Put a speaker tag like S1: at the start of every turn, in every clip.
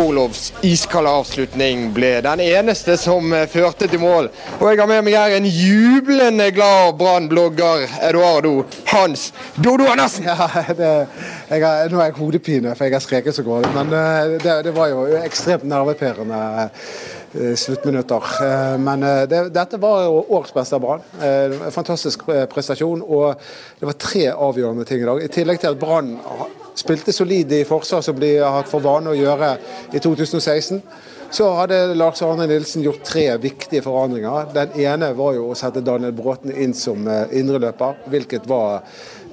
S1: Orlovs iskalde avslutning ble den eneste som eh, førte til mål. Og jeg har med meg her en jublende glad Brann-blogger, Eduardo Hans Dodo Andersen.
S2: Ja, det, jeg har, nå har jeg hodepine, for jeg har skreket så godt. Men eh, det, det var jo ekstremt nervepirrende eh, sluttminutter. Men det, dette var jo årsbeste beste Brann. Fantastisk prestasjon. Og det var tre avgjørende ting i dag. I tillegg til at Brann spilte solid i forsvar, som de har hatt for vane å gjøre i 2016. Så hadde Lars Arne Nilsen gjort tre viktige forandringer. Den ene var jo å sette Daniel Bråten inn som eh, indreløper, hvilket var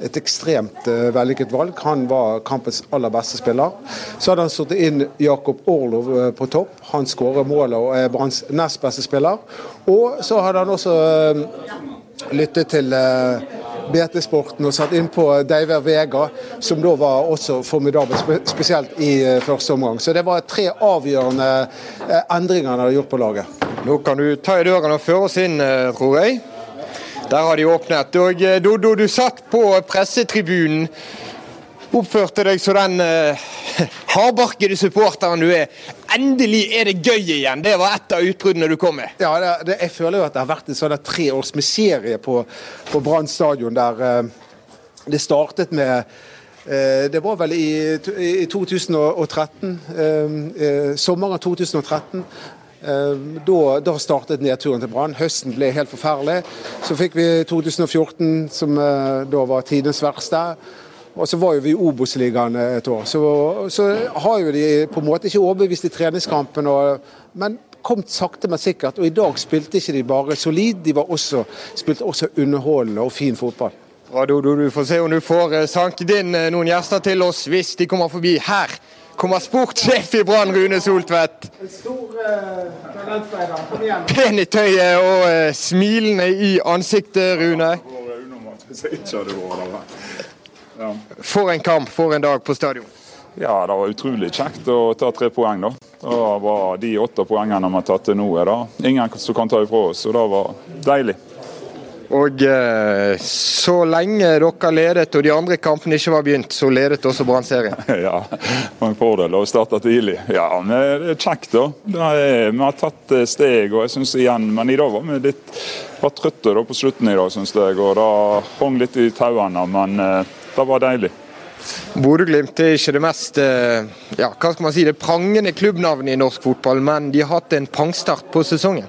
S2: et ekstremt eh, vellykket valg. Han var kampens aller beste spiller. Så hadde han satt inn Jakob Orlov eh, på topp. Han skårer målet og er Branns nest beste spiller. Og så hadde han også lyttet til BT-sporten og satt inn på Deiver Vega, som da var også formidabel, spesielt i eh, første omgang. Så det var tre avgjørende eh, endringer han hadde gjort på laget.
S1: Nå kan du ta i døren og føre oss inn, eh, tror jeg. Der har de åpnet. Og eh, Dodo, du satt på pressetribunen. Oppførte deg som den uh, hardbarkede supporteren du er. Endelig er det gøy igjen! Det var et av utbruddene du kom med.
S2: Ja, det, det, Jeg føler jo at det har vært en sånn tre års miserie serie på, på Brann stadion der uh, det startet med uh, Det var vel i, i 2013. eh, eh, sommeren 2013. Eh, Da, da startet nedturen til Brann. Høsten ble helt forferdelig. Så fikk vi 2014, som da var tidenes verste. Og så var jo vi i Obos-ligaen et år. Så, så har jo de på en måte ikke overbevist i treningskampen, og, men kom sakte, men sikkert. Og i dag spilte ikke de bare solid, de var også, spilte også underholdende og fin fotball.
S1: Bra, Dodo. Du får se om du får eh, sanket inn eh, noen gjester til oss hvis de kommer forbi. Her kommer sportssjef i Brann, Rune Soltvedt.
S2: En stor talentspeider, kom igjen.
S1: Pen i tøyet og eh, smilende i ansiktet, Rune.
S3: Ja.
S1: For en kamp, for en dag på stadion.
S3: ja, det var utrolig kjekt å ta tre poeng, da. Det var de åtte poengene vi har tatt til nå, er det ingen som kan ta ifra oss. Så det var deilig.
S1: Og eh, så lenge dere ledet og de andre kampene ikke var begynt, så ledet også Brann serien.
S3: Ja, en fordel å starte tidlig. Ja, men det er kjekt, da. Det er, vi har tatt eh, steg, og jeg synes igjen Men i dag var vi litt var trøtte da på slutten i dag, syns jeg. Og det hang litt i tauene, men eh, det var deilig.
S1: Bodø-Glimt er ikke det mest eh, ja, hva skal man si, det prangende klubbnavnet i norsk fotball, men de har hatt en pangstart på sesongen.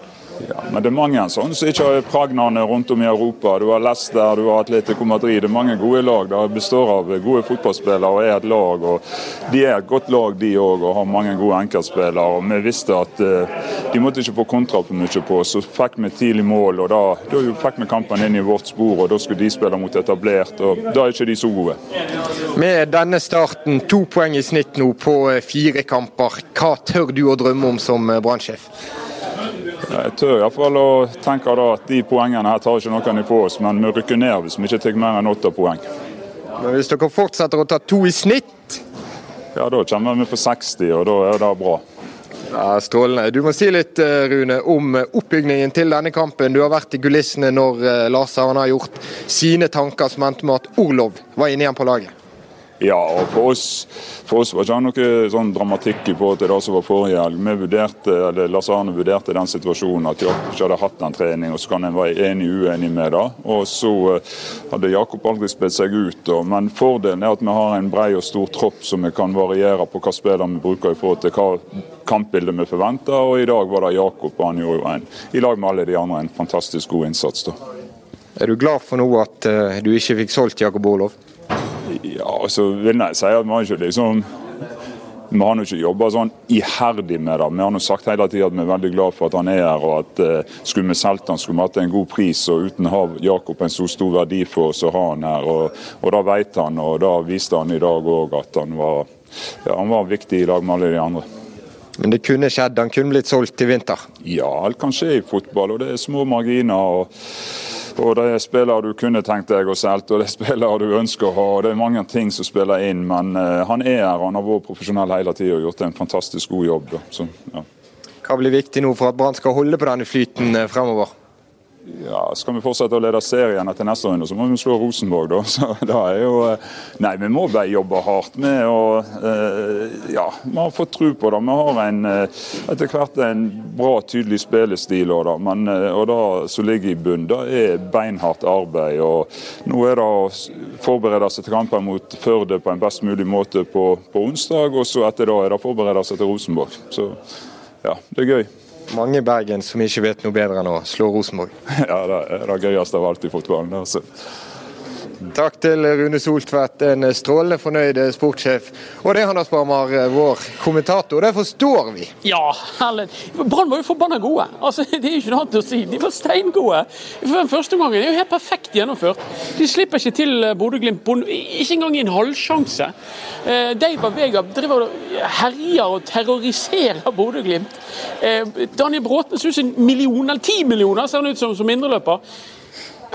S3: Ja, men det er mange sånne som ikke har pragnene rundt om i Europa. Du har Leicester, du har Atletico Madrid. Det er mange gode lag. Det består av gode fotballspillere og er et lag. og De er et godt lag, de òg, og har mange gode enkeltspillere. og Vi visste at eh, de måtte ikke få kontra for mye på oss. Så fikk vi tidlig mål, og da, da fikk vi kampen inn i vårt spor. og Da skulle de spille mot etablert, og da er ikke de så gode.
S1: Med denne starten, to poeng i snitt nå på eh, fire kamper. Hva tør du å drømme om som eh, Brann-sjef?
S3: Jeg tør i hvert fall å tenke da at de poengene her tar ikke noen ifra oss, men vi rykker ned hvis vi ikke tar mer enn åtte poeng.
S1: Men hvis dere fortsetter å ta to i snitt,
S3: Ja, Da kommer vi på 60, og da er det bra.
S1: ja, strålende. Du må si litt, eh, Rune, om eh, oppbyggingen til denne kampen. Du har vært i kulissene når eh, Lars Arne har gjort sine tanker som endte med at Orlov var inne igjen på laget.
S3: Ja, og for oss, for oss var det ikke noe sånn dramatikk i forhold til det som var forrige helg. Vi vurderte, eller Lars Arne vurderte den situasjonen at Jakob ikke hadde hatt den trening, og så kan en være enig uenig med det. Og så eh, hadde Jakob aldri spilt seg ut. Og, men fordelen er at vi har en brei og stor tropp som vi kan variere på hva spillere vi bruker i forhold til hva kampbildet vi forventer. Og i dag var det Jakob, og han gjorde jo en, i lag med alle de andre en fantastisk god innsats. da.
S1: Er du glad for nå at uh, du ikke fikk solgt Jakob Orlov?
S3: Ja, så vil jeg si at vi har ikke liksom vi har nå ikke jobba sånn iherdig med det. Vi har nå sagt hele tiden at vi er veldig glad for at han er her. og at eh, Skulle vi solgt han, skulle vi hatt en god pris. og Uten å ha Jakob en så stor verdi for oss å ha han her. og, og Det vet han, og det viste han i dag òg, at han var, ja, han var viktig i lag med alle de andre.
S1: Men det kunne skjedd, han kunne blitt solgt i vinter.
S3: Ja, alt kan skje i fotball, og det er små marginer. og og Det er spillere du kunne tenkt deg å selge, og det er spillere du ønsker å ha. og Det er mange ting som spiller inn, men eh, han er her. Han har vært profesjonell hele tida og gjort en fantastisk god jobb. Så, ja.
S1: Hva blir viktig nå for at Brann skal holde på denne flyten eh, fremover?
S3: Ja, skal vi fortsette å lede serien etter neste runde, så må vi slå Rosenborg, da. Så da er jo Nei, vi må bare jobbe hardt med å Ja, vi har fått tro på det. Vi har en, etter hvert en bra, tydelig spillestil òg, da. Men, og det som ligger i bunnen, det er beinhardt arbeid. og Nå er det å forberede seg til kamper mot Førde på en best mulig måte på, på onsdag, og så etter det er det å forberede seg til Rosenborg. Så ja, det er gøy
S1: mange i Bergen som ikke vet noe bedre enn å slå Rosenborg.
S3: Ja, det er det gøyeste av alt i fotballen. Altså.
S1: Takk til Rune Soltvedt, en strålende fornøyd sportssjef. Og det Anders Barmar, vår kommentator. Det forstår vi.
S4: Ja, Erlend. Brann var jo forbanna gode. Altså, det er jo ikke noe annet å si. De var steingode. For den første gangen er jo helt perfekt gjennomført. De slipper ikke til eh, Bodø-Glimt, ikke engang i en halvsjanse. Eh, Deiva Vega driver og herjer og terroriserer Bodø-Glimt. Eh, Daniel Bråten ser ut som en million, eller ti millioner ser han ut som, som indreløper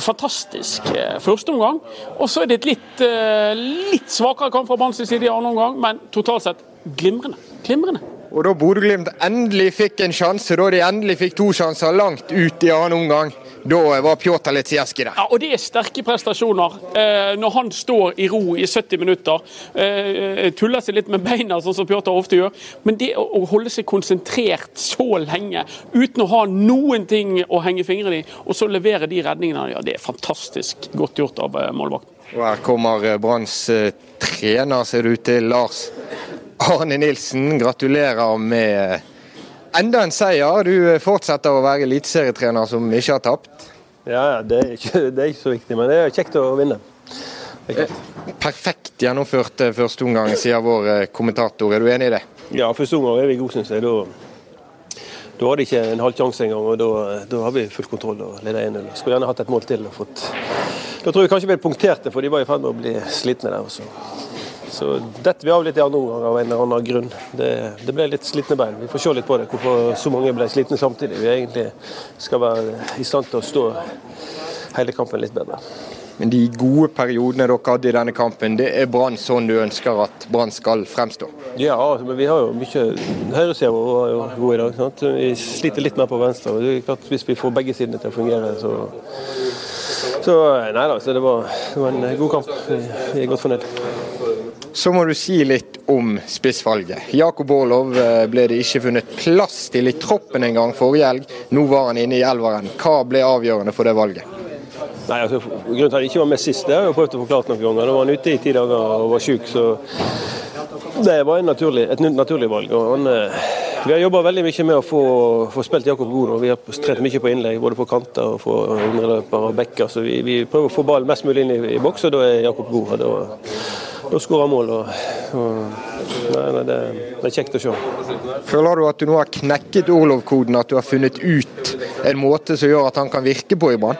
S4: fantastisk første omgang. Og så er det et litt, eh, litt svakere kamp fra Branns side i andre omgang, men totalt sett glimrende. Glimrende.
S1: Og da Bodø-Glimt endelig fikk en sjanse, da de endelig fikk to sjanser langt ut i annen omgang, da var Pjotr Letsieski der.
S4: Ja, og det er sterke prestasjoner. Eh, når han står i ro i 70 minutter, eh, tuller seg litt med beina, sånn som Pjotr ofte gjør. Men det å, holde seg konsentrert så lenge uten å ha noen ting å henge fingrene i, og så levere de redningene, ja, det er fantastisk godt gjort av eh, målvakten.
S1: Og her kommer eh, Branns eh, trener, ser det ut til, Lars Arne Nilsen. Gratulerer med eh, enda en seier. Du fortsetter å være eliteserietrener som ikke har tapt.
S5: Ja, det er, ikke, det er, ikke, så viktig, men det er kjekt å vinne.
S1: Perfekt gjennomført eh, første omgang, sier vår eh, kommentator. Er du enig i det?
S5: Ja, første omgang er vi gode, syns jeg. Da, da hadde ikke en halv sjanse engang, og da, da har vi full kontroll og leder 1-0. Skulle gjerne hatt et mål til. og fått... Da tror jeg kanskje vi punkterte, for de var i ferd med å bli slitne der. også. Så detter vi av litt i andre omgang av en eller annen grunn. Det, det, ble litt slitne bein. Vi får se litt på det, hvorfor så mange ble slitne samtidig. Vi egentlig skal være i stand til å stå hele kampen litt bedre.
S1: Men de gode periodene dere hadde i denne kampen, det er Brann sånn du ønsker at Brann skal fremstå?
S5: Ja, men vi har jo mye Høyresida var jo god i dag. Sant? Vi sliter litt mer på venstre. og det er klart Hvis vi får begge sidene til å fungere, så så nei da, så det var, det var en god kamp. Vi er godt fornøyd.
S1: Så må du si litt om spissvalget. Jakob Orlov eh, ble det ikke funnet plass til i troppen en gang forrige helg. Nå var han inne i elveren. Hva ble avgjørende for det valget?
S5: Nei, altså, Grunnen til at han ikke var med sist, det har jeg prøvd å forklare noen ganger. Da var han ute i ti dager og var syk, så det var naturlig, et naturlig valg. Han, eh, vi har jobba veldig mye med å få, få spilt Jakob god. Vi har trent mye på innlegg, både på kanter og på indreløpere og backer. Så vi, vi, prøver å få ballen mest mulig inn i, i boks, og da er Jakob god. Og da, da skåre mål. Og, og, nei, nei, det, det, er kjekt å se.
S1: Føler du at du nå har knekket Orlov-koden, at du har funnet ut en måte som gjør at han kan virke på i Brann?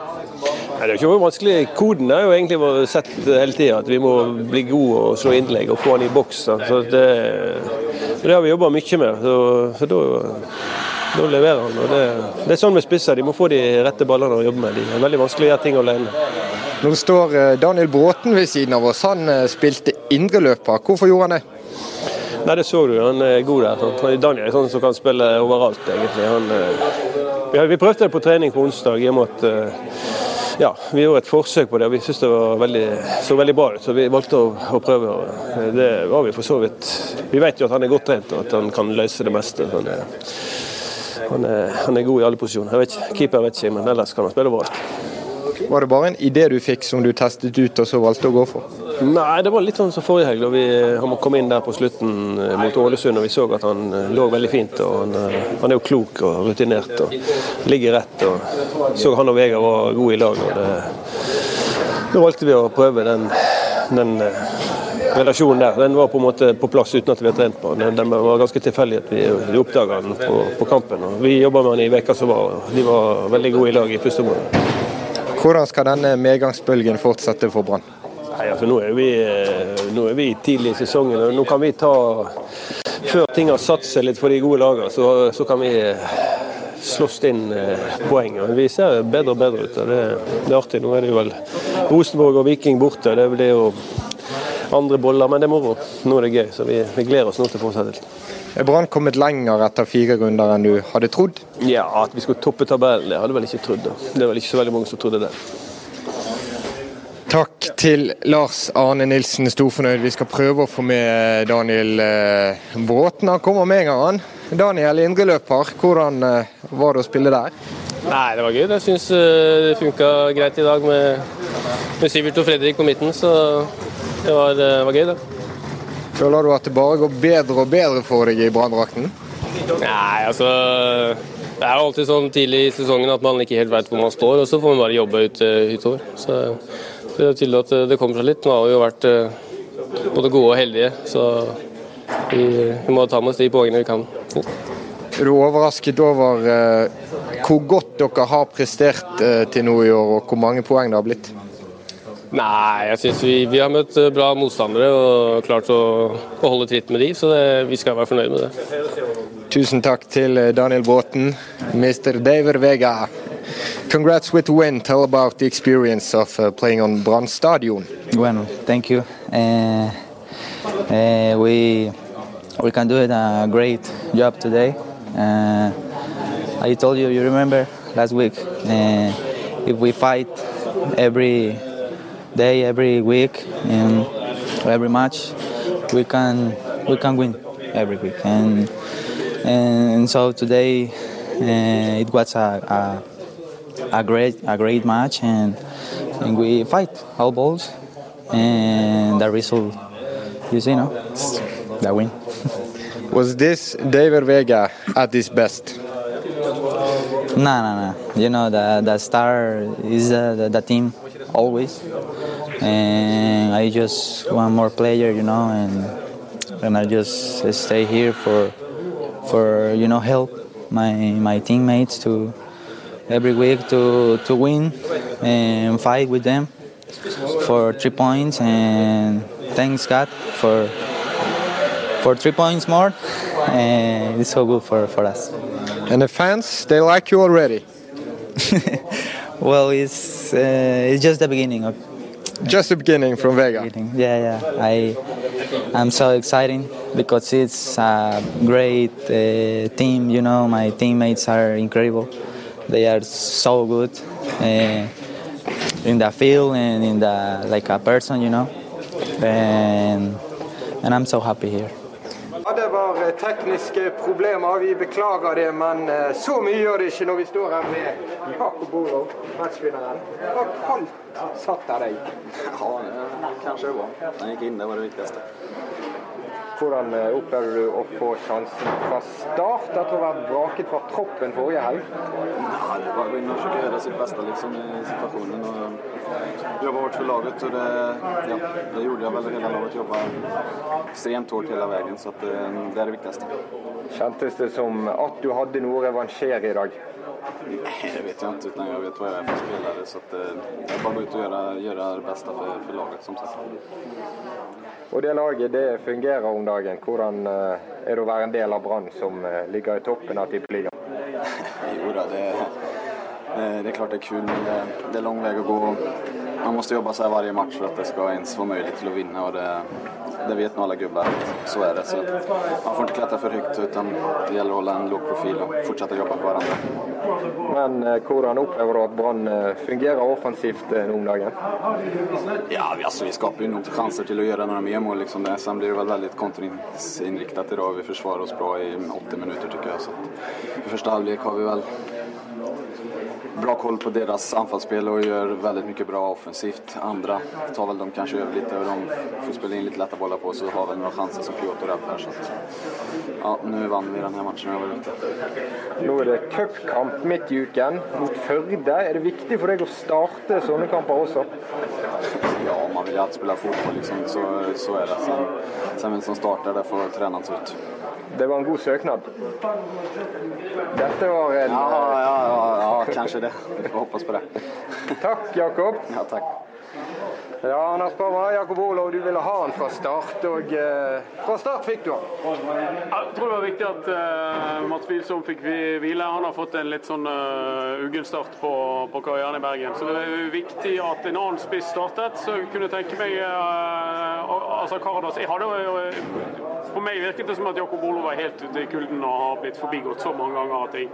S5: Det er ikke vært vanskelig. Koden har jo egentlig vært sett hele tida, at vi må bli gode og slå innlegg og få han i boks. Så det, det har vi jobba mye med. Så, så da, da, leverer han. Og det, det er sånn med spisser, de må få de rette ballene å jobbe med. De er veldig vanskelig å gjøre ting alene.
S1: Nå står eh, Daniel Bråten ved siden av oss. Han eh, spilte indreløper. Hvorfor gjorde han det?
S5: Nei, Det så du, han er god der. Sant? Daniel er sånn som kan spille overalt, egentlig. Han, ja, eh, vi prøvde det på trening på onsdag. i og med at ja, Vi gjorde et forsøk på det, og vi syntes det veldig, så veldig bra ut. Så vi valgte å, å, prøve. Det var vi for så vidt. Vi vet jo at han er godt trent og at han kan løse det meste. Sånn, er, han er, han er god i alle posisjoner. Jeg vet ikke, Keeper vet ikke, men ellers kan han spille overalt.
S1: Var det bare en idé du fikk som du testet ut og så valgte å gå for?
S5: Nei, det var litt sånn som forrige helg. da vi, Han kom inn der på slutten eh, mot Ålesund og vi så at han eh, lå veldig fint. og Han, eh, han er jo klok og rutinert og ligger rett. og Så han og Vegard var gode i lag. og det, Da valgte vi å prøve den, den relasjonen der. Den var på en måte på plass uten at vi hadde trent på den. Den var ganske tilfeldig at vi, vi oppdaga den på, på, kampen. og Vi jobba med den i veka som var. og De var veldig gode i lag i første omgang.
S1: Hvordan skal denne medgangsbølgen fortsette for Brann?
S5: Altså, nå, er vi, nå er vi tidlig i sesongen. og Nå kan vi ta Før ting har satt seg litt for de gode lagene, så, så kan vi eh, slåss inn eh, poeng. og Vi ser bedre og bedre ut. Det, det er artig. Nå er det jo vel Rosenborg og Viking borte. Det blir jo andre boller, men det er moro. Nå er det gøy. Så vi, vi gleder oss nå til fortsettelsen.
S1: Er Brann kommet lenger etter fire runder enn du hadde trodd?
S5: Ja, At vi skulle toppe tabellen, det hadde vel ikke trodd. da. Det er vel ikke så veldig mange som trodde det.
S1: Takk til Lars Arne Nilsen, storfornøyd. Vi skal prøve å få med Daniel eh, Bråten. Han kommer med en gang, han. Daniel, indreløper. Hvordan eh, var det å spille der?
S6: Nei, det var gøy. Jeg syns det funka greit i dag med, med Sivert og Fredrik på midten, så det var, det var gøy, det.
S1: Føler du at det bare går bedre og bedre for deg i branndrakten?
S6: Nei, altså Det er jo alltid sånn tidlig i sesongen at man ikke helt veit hvor man står, og så får man bare jobbe ut, utover. Så det er tydelig at det kommer seg litt. Nå har vi jo vært både gode og heldige, så vi, vi må ta med oss de poengene vi kan.
S1: Er du overrasket over eh, hvor godt dere har prestert eh, til nå i år, og hvor mange poeng det har blitt?
S6: Nei, jeg syns vi, vi, har møtt bra motstandere og klart å, å holde tritt med de, så det, vi skal være fornøyd med det.
S1: Tusen takk til Daniel Båten, Mr. Daver Vega. Congrats with the win. Tell about the experience of uh, playing on Brann Stadion.
S7: Bueno, thank you. Uh, uh, we we can do it a great job today. Uh, I told you, you remember last week, uh, if we fight every day, every week, and every match, we can we can win every week. And and so today uh, it was a, a, a great a great match, and, and we fight all balls, and the result, you see, no, the win.
S1: Was this David Vega at his best?
S7: No, no, no. You know the the star is the, the, the team always, and I just want more player, you know, and and I just stay here for for you know help my my teammates to every week to to win and fight with them for three points and thanks God for for three points more and it's so good for, for us.
S1: And the fans, they like you already.
S7: well, it's uh, it's just the beginning of
S1: just the beginning from Vega.
S7: Yeah, yeah. I I'm so excited because it's a great uh, team. You know, my teammates are incredible. They are so good uh, in the field and in the like a person. You know, and and I'm so happy here.
S1: Det var tekniske problemer, vi beklager det, men så mye gjør det ikke når vi står her med Jakob Olov, matchvinneren. Det var kaldt satt av deg.
S8: Ja, kanskje det var. Den gikk inn, det var det viktigste.
S1: Hvordan opplevde du å få sjansen fra start etter å ha vært vraket fra troppen forrige helg?
S8: Nei, det var å gjøre sitt beste liksom, i situasjonen. og Jobbe hardt for laget. og det, ja, det gjorde jeg vel hele laget. Jobba ekstremt hardt hele veien. så det, det er det viktigste.
S1: Kjentes det som at du hadde noe å revansjere i dag?
S8: Nei, det vet jeg ikke. utan jeg vet hva jeg er for spillere. Så at, jeg bare går ut og göra det beste for, for laget, som sagt.
S1: Og det laget det fungerer om dagen. Hvordan er det å være en del av Brann som ligger i toppen av tippeligaen?
S8: jo da, det, det er klart det er kul, men det, det lang vei å gå. Man måste jobba så här varje match för att det ska ens vara möjligt till att vinna. Och det, det vet nog alla gubbar så är det. Så man får inte klättra för högt utan det gäller att hålla en låg profil och fortsätta jobba på varandra.
S1: Men hvordan opplever du at Brann fungerer offensivt nå om dagen?
S8: Ja, vi, alltså, vi skaper jo nog chanser til å gjøre noen mer mål. Liksom det. Sen blir det väl väldigt i dag. Vi forsvarer oss bra i 80 minutter, tycker jeg. Så I første halvlek har vi väl bra koll på deres anfallsspel och gör väldigt mycket bra offensivt. Andra tar väl de kanske över lite och de får spela in lite lätta bollar på så har väl några chanser som Kyoto räddar. Så att, ja, nu vann vi den här matchen. Det var
S1: det cupkamp midt i uken mot Førde. Er det viktig for deg å starte sånne kamper også?
S8: Ja, man vill alltid spela fotboll, liksom. så, så är det. Sen, sen vem som startar, det får tränas ut.
S1: Det var en god søknad. Dette var en
S8: Ja, ja, ja, ja kanskje det. Vi får håpe på det.
S1: Takk, Jakob.
S8: Ja, takk.
S1: Ja, Anders Parma, Jakob Olav, du ville ha han fra start, og eh, fra start fikk du han.
S4: Jeg tror det var viktig at eh, Mats Wilsom fikk hvile. Han har fått en litt sånn uh, uggen start på, på karrieren i Bergen. Så det er viktig at en annen spiss startet. Så jeg kunne tenke meg uh, altså Karadas Jeg hadde jo For meg virket det som at Jakob Olo var helt ute i kulden og har blitt forbigått så mange ganger at jeg,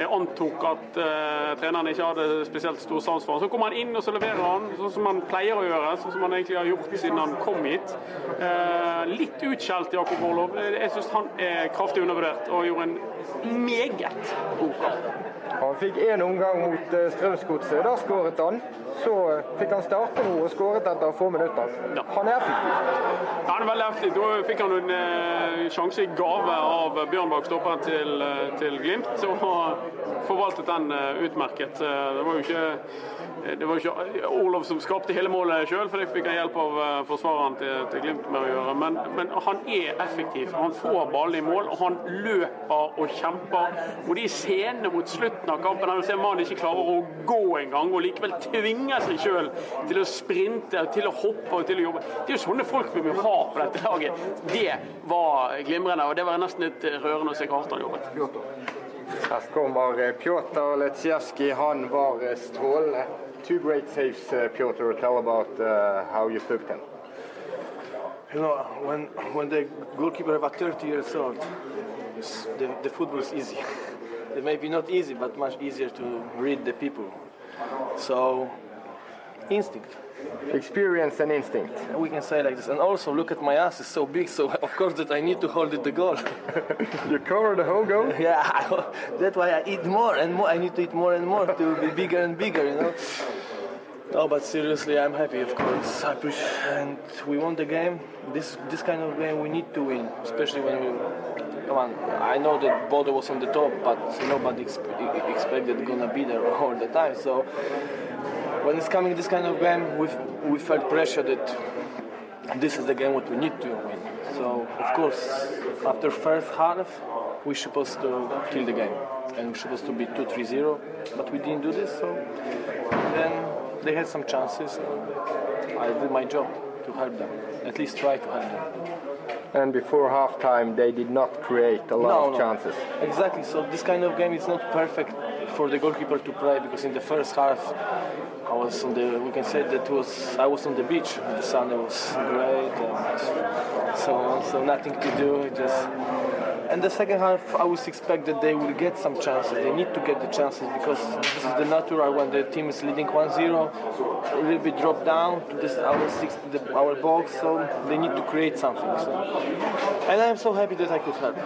S4: jeg antok at uh, treneren ikke hadde spesielt stor sans for ham. Så kommer han inn og så leverer han sånn som han pleier å gjøre, sånn som han egentlig har gjort siden han kom hit. Uh, litt utskjelt Jakob Olo. Jeg syns han er kraftig undervurdert og gjorde en meget god kamp.
S9: Han fikk én omgang mot uh, Strømsgodset. Da skåret han. Så fikk han starte nå og skåret etter få minutter.
S4: Ja.
S9: Han er effektiv.
S4: Ja, han er veldig effektiv. Da fikk han en eh, sjanse i gave av Bjørnbakk, stopperen til, eh, til Glimt, og forvaltet den eh, utmerket. Eh, Det var jo ikke det var ikke Olof som skapte hele målet sjøl, for det fikk han hjelp av eh, forsvareren til, til Glimt med å gjøre. Men, men han er effektiv. Han får ballen i mål, og han løper og kjemper. Og de scenene mot slutten av kampen der du ser mannen ikke klarer å gå en gang, og likevel tvinger seg sjøl til å sprinte, til å hoppe og til å jobbe. Det er jo sånne folk vi må ha på dette laget. Det var glimrende, og det var nesten litt rørende å se hvor hardt han jobbet.
S9: Her kommer eh, Pjotr Letsjevskij. Han var eh, strålende. Two great saves, uh, Pjotr. Tell about uh, how you took them.
S10: You know, when when the goalkeeper was 30 years old, the, the football is easy. it may be not easy, but much easier to read the people. So, instinct.
S9: Experience and instinct.
S10: We can say like this. And also, look at my ass; it's so big. So of course that I need to hold it the goal.
S9: You cover the whole goal.
S10: yeah, that's why I eat more and more. I need to eat more and more to be bigger and bigger. You know. No, but seriously, I'm happy, of course. I push, and we won the game. This this kind of game we need to win, especially when we. Come on, I know that Bodo was on the top, but nobody exp- expected gonna be there all the time. So when it's coming this kind of game, we we felt pressure that this is the game what we need to win. So of course, after first half, we're supposed to kill the game, and we're supposed to be 2-3-0, but we didn't do this. So then they had some chances. I did my job to help them, at least try to help them.
S9: And before halftime, they did not create a lot of chances.
S10: Exactly. So this kind of game is not perfect for the goalkeeper to play because in the first half I was on the. We can say that was I was on the beach. The sun was great and so on. So nothing to do. Just. And the second half, I would expect that they will get some chances. They need to get the chances because this is the natural when the team is leading 1-0, a little bit drop down to this our six, the, our box. So they need to create something. So. And I'm so happy that I could help.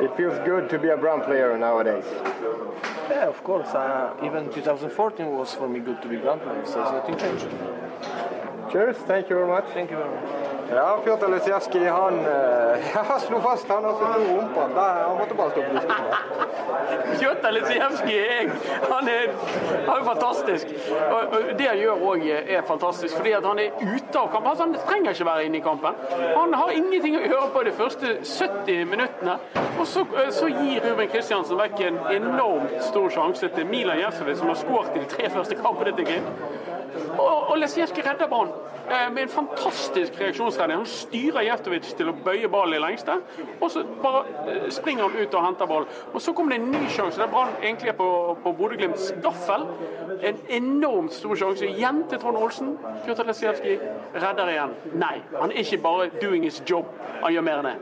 S9: It feels good to be a Brown player nowadays.
S10: Yeah, of course. Uh, even 2014 was for me good to be ground player, so it's nothing changed.
S9: Cheers, thank you very much.
S10: Thank you very much.
S9: Ja, Pjotr Lesjevskij han jeg ja, slo fast han har to rumper. Han måtte bare stå på brystet.
S4: Pjotr Litsijevskij er, han er, er fantastisk. Og, Det han gjør òg er fantastisk, fordi han er ute av kampen. Altså, han trenger ikke være inne i kampen. Han har ingenting å gjøre på de første 70 minuttene. Og så, så gir Ruben Kristiansen vekk en enormt stor sjanse til Milan Jersovic, som har skåret i de tre første kampene til Glimt. Og, og Lesieski redder ballen eh, med en fantastisk reaksjonsredning. Han styrer Jeftovic til å bøye ballen i lengste, og så bare eh, springer han ut og henter ball. Og så kommer det en ny sjanse der Brann egentlig er på, på Bodø-Glimts gaffel. En enormt stor sjanse igjen til Trond Olsen. Pjotr Lesieski redder igjen. Nei, han er ikke bare doing his job, han gjør mer enn det.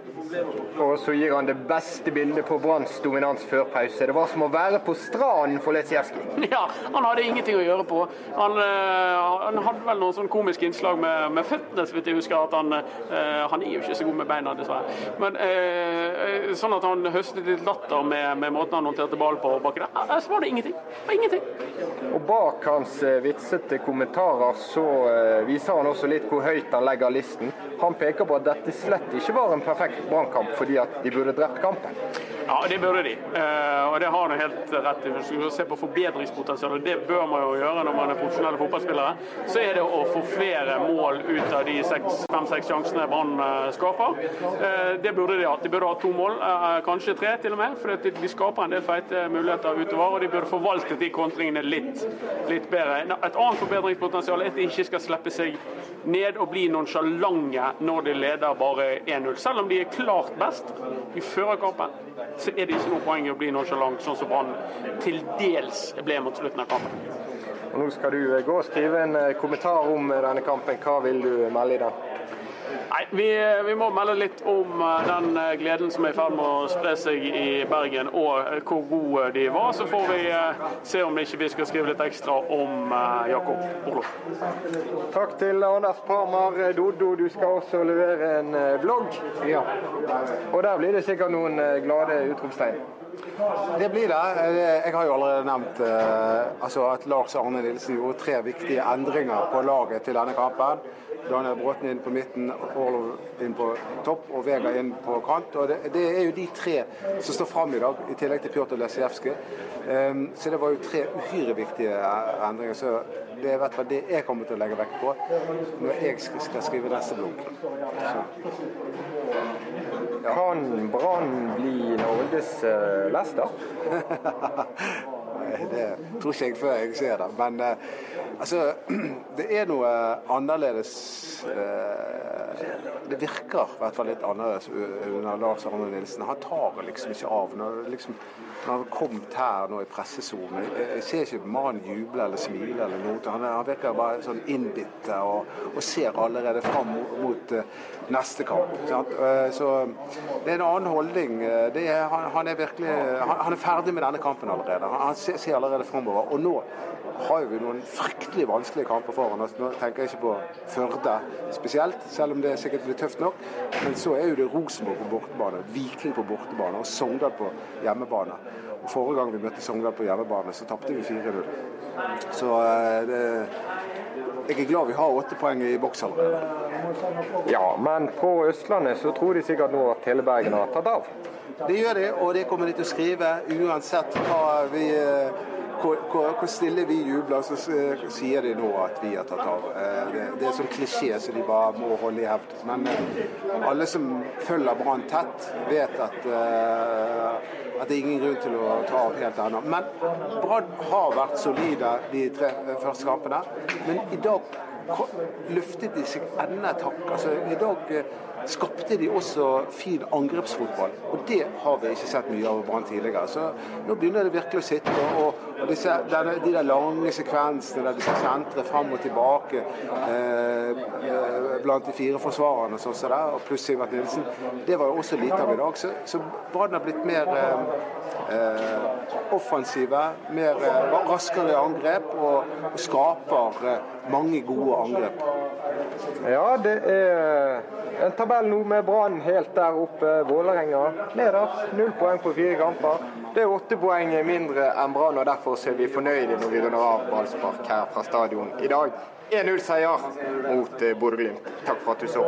S9: Og så gir han det beste bildet på Branns dominans før pause. Det var som å være på stranden for Lesieski.
S4: Ja, han hadde ingenting å gjøre på. Han, eh, han hadde vel noen sånn komiske innslag med, med føttene, så vidt jeg husker. at han, eh, han er jo ikke så god med beina, dessverre. Men eh, Sånn at han høstet litt latter med, med måten han håndterte ballen på bakken der. Ellers var det ingenting. Var ingenting.
S9: Og bak hans eh, vitsete kommentarer så eh, viser han også litt hvor høyt han legger listen. Han peker på at dette slett ikke var en perfekt brannkamp fordi at de burde drept kampen.
S4: Ja, det burde de. Eh, og det har du helt rett i. Hvis du se på forbedringspotensialet, det bør man jo gjøre når man er profesjonelle fotballspillere, så er det å få flere mål ut av de fem-seks sjansene Brann eh, skaper. Eh, det burde de hatt. De burde ha to mål, kanskje tre til og med. For de, de skaper en del feite muligheter utover, og de burde forvaltet de kontringene litt, litt bedre. Et annet forbedringspotensial er at de ikke skal slippe seg ned og bli nonsjalante når de leder bare 1-0. Selv om de er klart best i førerkampen, så er det ikke noe poeng å bli nonsjalant, sånn som Brann til dels ble mot slutten av kampen.
S9: Og Nå skal du eh, gå og skrive en eh, kommentar om eh, denne kampen. Hva vil du melde i den?
S4: Nei, vi, vi, må melde litt om eh, den eh, gleden som er i ferd med å spre seg i Bergen, og eh, hvor gode de var. Så får vi se om ikke vi skal skrive litt ekstra om Jakob Orlov.
S9: Takk til Anders Parmar. Doddo, du skal også levere en blogg.
S2: Ja.
S9: Og der blir det sikkert noen glade utropstegn.
S2: Det blir det. Jeg har jo allerede nevnt altså at Lars Arne Nilsen gjorde tre viktige endringer på laget til denne kampen. Daniel Bråten inn på midten, Orlov inn på topp og Vega inn på kant. og det, det, er jo de tre som står fram i dag, i tillegg til Pjotr Lesijevskij. Um, så det var jo tre uhyre viktige endringer. så Det er vet det jeg kommer til å legge vekt på når jeg skal skrive neste blogg.
S9: Ja. Kan Brann bli Norges uh, Leicester?
S2: det tror ikke jeg før jeg ser det. Men uh, altså, det er noe annerledes uh, Det virker i hvert fall litt annerledes under Lars Arne Nilsen. Han tar liksom ikke av. Når, liksom, når han har kommet her nå i pressesonen, jeg, ser ikke mannen juble eller smile eller noe. Han, han virker bare sånn innbitt og, og, ser allerede fram mot, mot neste kamp. Sant? Så det er en annen holdning. Er, han, er virkelig han, er ferdig med denne kampen allerede. Han, ser, ser allerede framover. Og nå har vi noen fryktelig vanskelige kamper foran oss. Nå tenker jeg ikke på Førde spesielt, selv om det sikkert blir tøft nok. Men så er jo det Rosenborg på bortebane, Viking på bortebane og Sogndal på hjemmebane. Forrige gang vi møtte Sogndal på hjemmebane, så tapte vi 4-0. Så eh, det, jeg er glad vi har åtte poeng i boks allerede.
S9: Ja, men på Østlandet så tror de sikkert nå at hele Bergen har tatt av?
S2: Det gjør de, og det kommer de til å skrive uansett hva vi eh, hvor, hvor, stille vi jubler, så sier de nå at vi har tatt av. Eh, det, det er sånn klisjé som de bare må holde i hevd. Men eh, alle som følger Brann tett, vet at, at det er ingen grunn til å ta av helt ennå. Men Brann har vært solide de tre første kampene. Men i dag løftet de seg enda et hakk. Altså, I dag skapte de også fin angrepsfotball. Og det har vi ikke sett mye av Brann tidligere. Så nå begynner det virkelig å sitte. Og, disse, denne, de der lange sekvensene der de skal sentre fram og tilbake eh, eh, blant de fire forsvarerne sånn så der, og pluss Sivert Nilsen, det var jo også lite av i dag. Så, så Brann har blitt mer eh, eh offensive, mer eh, raskere i angrep og, og skaper eh, mange gode angrep.
S9: Ja, det er en tabell nå med Brann helt der oppe. Vålerenga nederst. Null poeng på fire kamper. Det er åtte poeng mindre enn Brann, og derfor er vi fornøyde når vi runder av ballspark her fra stadion i dag. 1-0-seier mot eh, Bodø-Glimt. Takk for at du så.